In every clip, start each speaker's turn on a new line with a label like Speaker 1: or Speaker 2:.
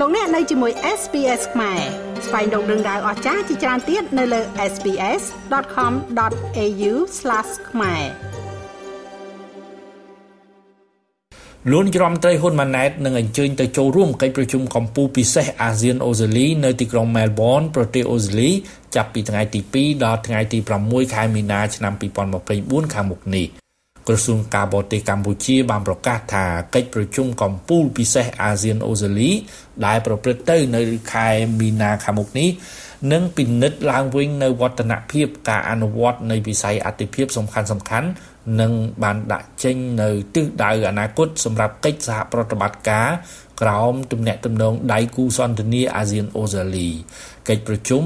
Speaker 1: លោកអ្នកនៅជាមួយ SPS ខ្មែរស្វែងរកដឹងដៅអស្ចារ្យជាច្រើនទៀតនៅលើ SPS.com.au/ ខ្មែរ
Speaker 2: លោកនាយរដ្ឋមន្ត្រីហ៊ុនម៉ាណែតនឹងអញ្ជើញទៅចូលរួមកិច្ចប្រជុំកម្ពុជាពិសេសអាស៊ានអូស្ត្រាលីនៅទីក្រុងមែលប៊នប្រទេសអូស្ត្រាលីចាប់ពីថ្ងៃទី2ដល់ថ្ងៃទី6ខែមីនាឆ្នាំ2024ខាងមុខនេះ ក្រសួងការបរទេសកម្ពុជាបានប្រកាសថាកិច្ចប្រជុំកម្ពុជាពិសេសអាស៊ានអូស្ត្រាលីដែលប្រព្រឹត្តទៅនៅខែមីនាខាងមុខនេះ នឹងពិនិត្យឡើងវិញនៅវឌ្ឍនភាពការអនុវត្តនៃវិស័យអតិភិបសំខាន់សំខាន់និងបានដាក់ចេញនៅទិសដៅអនាគតសម្រាប់កិច្ចសហប្រតិបត្តិការក្រោមទំនាក់ទំនងដៃគូសន្ទនាអាស៊ានអូស្ត្រាលីកិច្ចប្រជុំ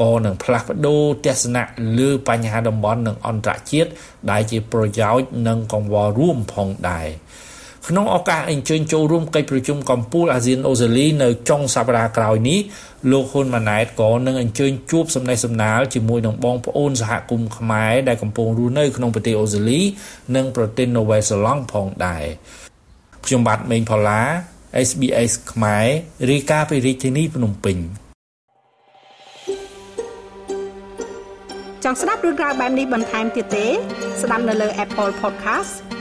Speaker 2: ក៏នឹងផ្លាស់ប្ដូរទស្សនៈលើបញ្ហាតំបន់និងអន្តរជាតិដែលជាប្រយោជន៍និងកង្វល់រួមផងដែរ ក្នុងឱកាសអញ្ជើញចូលរួមកិច្ចប្រជុំកម្ពុជាអាស៊ានអូស្ត្រាលីនៅចុងសប្តាហ៍ក្រោយនេះលោកហ៊ុនម៉ាណែតក៏នឹងអញ្ជើញជួបសម្ដែងសម្ដាលជាមួយនឹងបងប្អូនសហគមន៍ខ្មែរដែលកំពុងរស់នៅក្នុងប្រទេសអូស្ត្រាលី និងប្រទេសនូវែលសេឡង់ផងដែរខ្ញុំបាទមេងផល្លា SBS ខ្មែររាយការណ៍ពីរាជធានីភ្នំពេញ
Speaker 1: ចង់ស្ដាប់រឿងរ៉ាវបែបនេះបន្ថែមទៀតទេ ស្ដាប់នៅលើ Apple Podcast